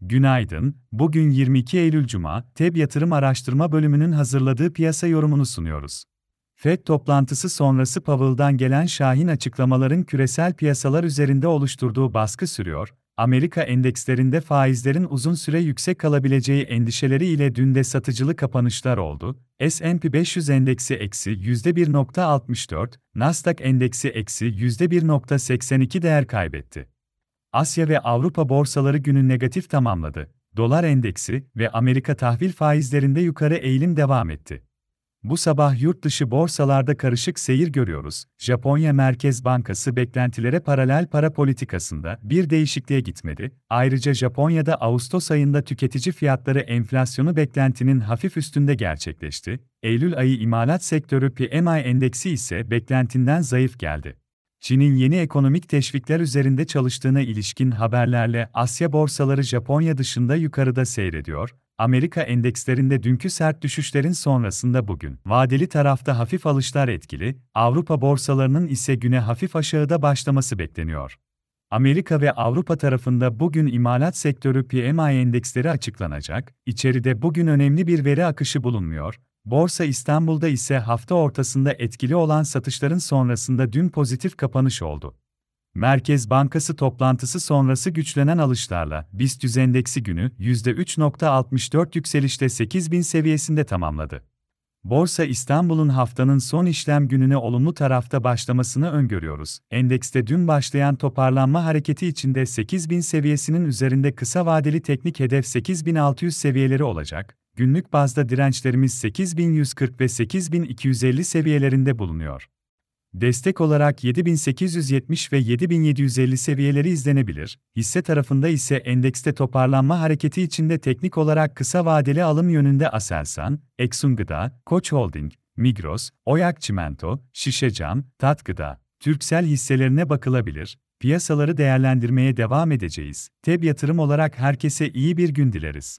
Günaydın, bugün 22 Eylül Cuma, TEB Yatırım Araştırma Bölümünün hazırladığı piyasa yorumunu sunuyoruz. FED toplantısı sonrası Powell'dan gelen şahin açıklamaların küresel piyasalar üzerinde oluşturduğu baskı sürüyor, Amerika endekslerinde faizlerin uzun süre yüksek kalabileceği endişeleri ile dün de satıcılı kapanışlar oldu. S&P 500 endeksi eksi %1.64, Nasdaq endeksi eksi %1.82 değer kaybetti. Asya ve Avrupa borsaları günü negatif tamamladı. Dolar endeksi ve Amerika tahvil faizlerinde yukarı eğilim devam etti. Bu sabah yurt dışı borsalarda karışık seyir görüyoruz. Japonya Merkez Bankası beklentilere paralel para politikasında bir değişikliğe gitmedi. Ayrıca Japonya'da Ağustos ayında tüketici fiyatları enflasyonu beklentinin hafif üstünde gerçekleşti. Eylül ayı imalat sektörü PMI endeksi ise beklentinden zayıf geldi. Çin'in yeni ekonomik teşvikler üzerinde çalıştığına ilişkin haberlerle Asya borsaları Japonya dışında yukarıda seyrediyor. Amerika endekslerinde dünkü sert düşüşlerin sonrasında bugün vadeli tarafta hafif alışlar etkili, Avrupa borsalarının ise güne hafif aşağıda başlaması bekleniyor. Amerika ve Avrupa tarafında bugün imalat sektörü PMI endeksleri açıklanacak. İçeride bugün önemli bir veri akışı bulunmuyor. Borsa İstanbul'da ise hafta ortasında etkili olan satışların sonrasında dün pozitif kapanış oldu. Merkez Bankası toplantısı sonrası güçlenen alışlarla BIST endeksi günü %3.64 yükselişte 8000 seviyesinde tamamladı. Borsa İstanbul'un haftanın son işlem gününe olumlu tarafta başlamasını öngörüyoruz. Endekste dün başlayan toparlanma hareketi içinde 8000 seviyesinin üzerinde kısa vadeli teknik hedef 8600 seviyeleri olacak. Günlük bazda dirençlerimiz 8140 ve 8250 seviyelerinde bulunuyor. Destek olarak 7870 ve 7750 seviyeleri izlenebilir. Hisse tarafında ise endekste toparlanma hareketi içinde teknik olarak kısa vadeli alım yönünde Aselsan, Exxon Gıda, Koç Holding, Migros, Oyak Çimento, Şişecam, Tat Gıda, Türksel hisselerine bakılabilir. Piyasaları değerlendirmeye devam edeceğiz. TEB yatırım olarak herkese iyi bir gün dileriz.